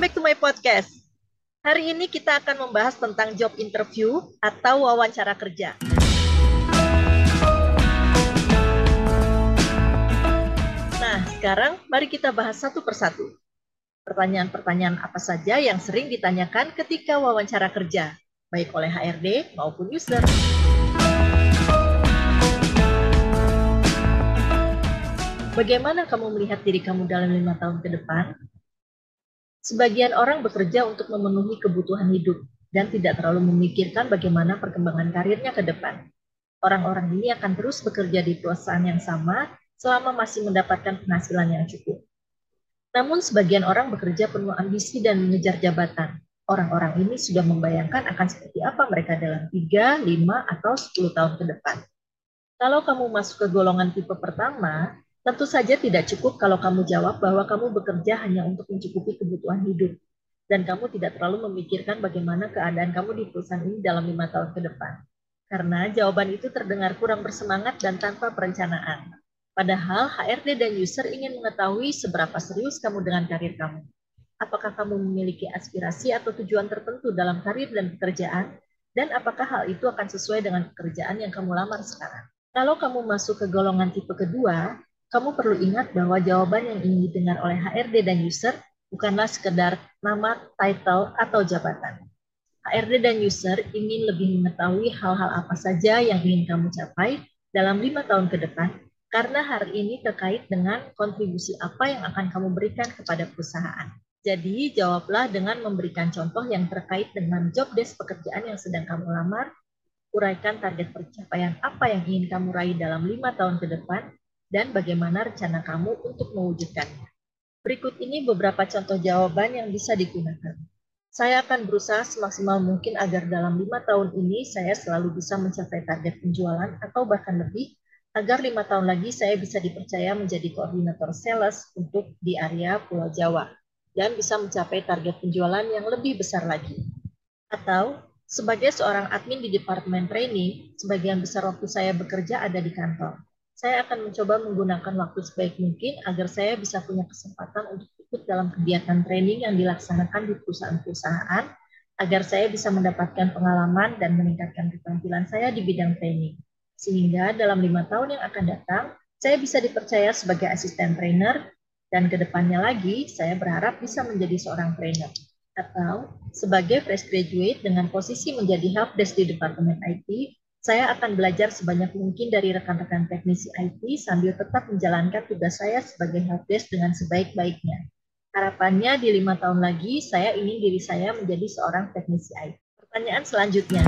welcome back to my podcast. Hari ini kita akan membahas tentang job interview atau wawancara kerja. Nah, sekarang mari kita bahas satu persatu. Pertanyaan-pertanyaan apa saja yang sering ditanyakan ketika wawancara kerja, baik oleh HRD maupun user. Bagaimana kamu melihat diri kamu dalam lima tahun ke depan? Sebagian orang bekerja untuk memenuhi kebutuhan hidup dan tidak terlalu memikirkan bagaimana perkembangan karirnya ke depan. Orang-orang ini akan terus bekerja di perusahaan yang sama selama masih mendapatkan penghasilan yang cukup. Namun sebagian orang bekerja penuh ambisi dan mengejar jabatan. Orang-orang ini sudah membayangkan akan seperti apa mereka dalam 3, 5, atau 10 tahun ke depan. Kalau kamu masuk ke golongan tipe pertama, Tentu saja tidak cukup kalau kamu jawab bahwa kamu bekerja hanya untuk mencukupi kebutuhan hidup, dan kamu tidak terlalu memikirkan bagaimana keadaan kamu di perusahaan ini dalam lima tahun ke depan. Karena jawaban itu terdengar kurang bersemangat dan tanpa perencanaan. Padahal HRD dan user ingin mengetahui seberapa serius kamu dengan karir kamu. Apakah kamu memiliki aspirasi atau tujuan tertentu dalam karir dan pekerjaan, dan apakah hal itu akan sesuai dengan pekerjaan yang kamu lamar sekarang. Kalau kamu masuk ke golongan tipe kedua, kamu perlu ingat bahwa jawaban yang ingin didengar oleh HRD dan user bukanlah sekedar nama, title, atau jabatan. HRD dan user ingin lebih mengetahui hal-hal apa saja yang ingin kamu capai dalam lima tahun ke depan, karena hari ini terkait dengan kontribusi apa yang akan kamu berikan kepada perusahaan. Jadi, jawablah dengan memberikan contoh yang terkait dengan job desk pekerjaan yang sedang kamu lamar, uraikan target pencapaian apa yang ingin kamu raih dalam lima tahun ke depan, dan bagaimana rencana kamu untuk mewujudkannya. Berikut ini beberapa contoh jawaban yang bisa digunakan. Saya akan berusaha semaksimal mungkin agar dalam lima tahun ini saya selalu bisa mencapai target penjualan atau bahkan lebih, agar lima tahun lagi saya bisa dipercaya menjadi koordinator sales untuk di area Pulau Jawa dan bisa mencapai target penjualan yang lebih besar lagi. Atau, sebagai seorang admin di Departemen Training, sebagian besar waktu saya bekerja ada di kantor saya akan mencoba menggunakan waktu sebaik mungkin agar saya bisa punya kesempatan untuk ikut dalam kegiatan training yang dilaksanakan di perusahaan-perusahaan agar saya bisa mendapatkan pengalaman dan meningkatkan keterampilan saya di bidang training. Sehingga dalam lima tahun yang akan datang, saya bisa dipercaya sebagai asisten trainer dan ke depannya lagi saya berharap bisa menjadi seorang trainer atau sebagai fresh graduate dengan posisi menjadi help desk di Departemen IT saya akan belajar sebanyak mungkin dari rekan-rekan teknisi IT sambil tetap menjalankan tugas saya sebagai helpdesk dengan sebaik-baiknya. Harapannya di lima tahun lagi, saya ingin diri saya menjadi seorang teknisi IT. Pertanyaan selanjutnya.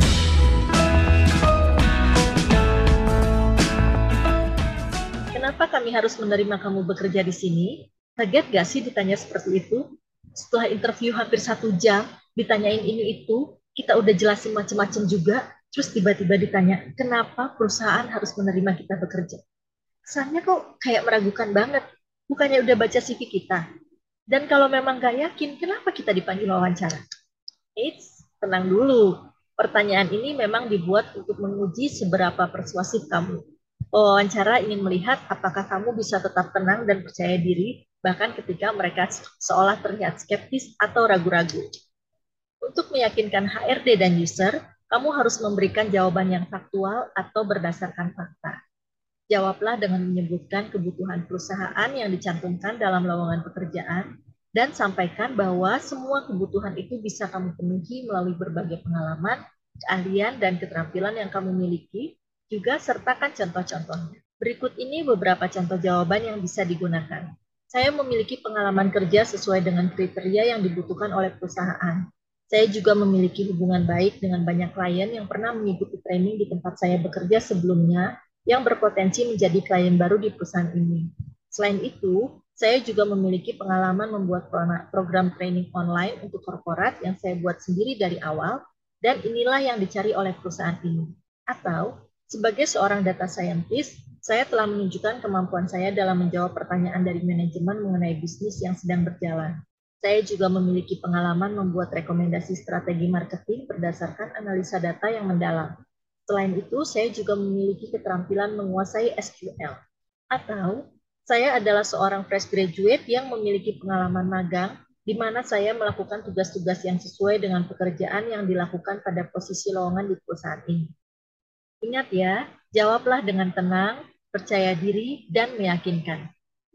Kenapa kami harus menerima kamu bekerja di sini? Kaget gak sih ditanya seperti itu? Setelah interview hampir satu jam, ditanyain ini itu, kita udah jelasin macam-macam juga, terus tiba-tiba ditanya, kenapa perusahaan harus menerima kita bekerja? Kesannya kok kayak meragukan banget. Bukannya udah baca CV kita. Dan kalau memang gak yakin, kenapa kita dipanggil wawancara? Eits, tenang dulu. Pertanyaan ini memang dibuat untuk menguji seberapa persuasif kamu. Wawancara ingin melihat apakah kamu bisa tetap tenang dan percaya diri, bahkan ketika mereka seolah terlihat skeptis atau ragu-ragu. Untuk meyakinkan HRD dan user, kamu harus memberikan jawaban yang faktual atau berdasarkan fakta. Jawablah dengan menyebutkan kebutuhan perusahaan yang dicantumkan dalam lowongan pekerjaan dan sampaikan bahwa semua kebutuhan itu bisa kamu penuhi melalui berbagai pengalaman, keahlian, dan keterampilan yang kamu miliki, juga sertakan contoh-contohnya. Berikut ini beberapa contoh jawaban yang bisa digunakan. Saya memiliki pengalaman kerja sesuai dengan kriteria yang dibutuhkan oleh perusahaan. Saya juga memiliki hubungan baik dengan banyak klien yang pernah mengikuti training di tempat saya bekerja sebelumnya yang berpotensi menjadi klien baru di perusahaan ini. Selain itu, saya juga memiliki pengalaman membuat program training online untuk korporat yang saya buat sendiri dari awal, dan inilah yang dicari oleh perusahaan ini. Atau, sebagai seorang data scientist, saya telah menunjukkan kemampuan saya dalam menjawab pertanyaan dari manajemen mengenai bisnis yang sedang berjalan. Saya juga memiliki pengalaman membuat rekomendasi strategi marketing berdasarkan analisa data yang mendalam. Selain itu, saya juga memiliki keterampilan menguasai SQL. Atau, saya adalah seorang fresh graduate yang memiliki pengalaman magang di mana saya melakukan tugas-tugas yang sesuai dengan pekerjaan yang dilakukan pada posisi lowongan di perusahaan ini. Ingat ya, jawablah dengan tenang, percaya diri, dan meyakinkan.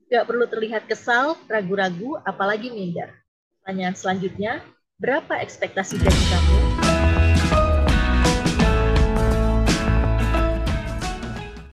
Gak perlu terlihat kesal, ragu-ragu, apalagi minder. Pertanyaan selanjutnya, berapa ekspektasi gaji kamu?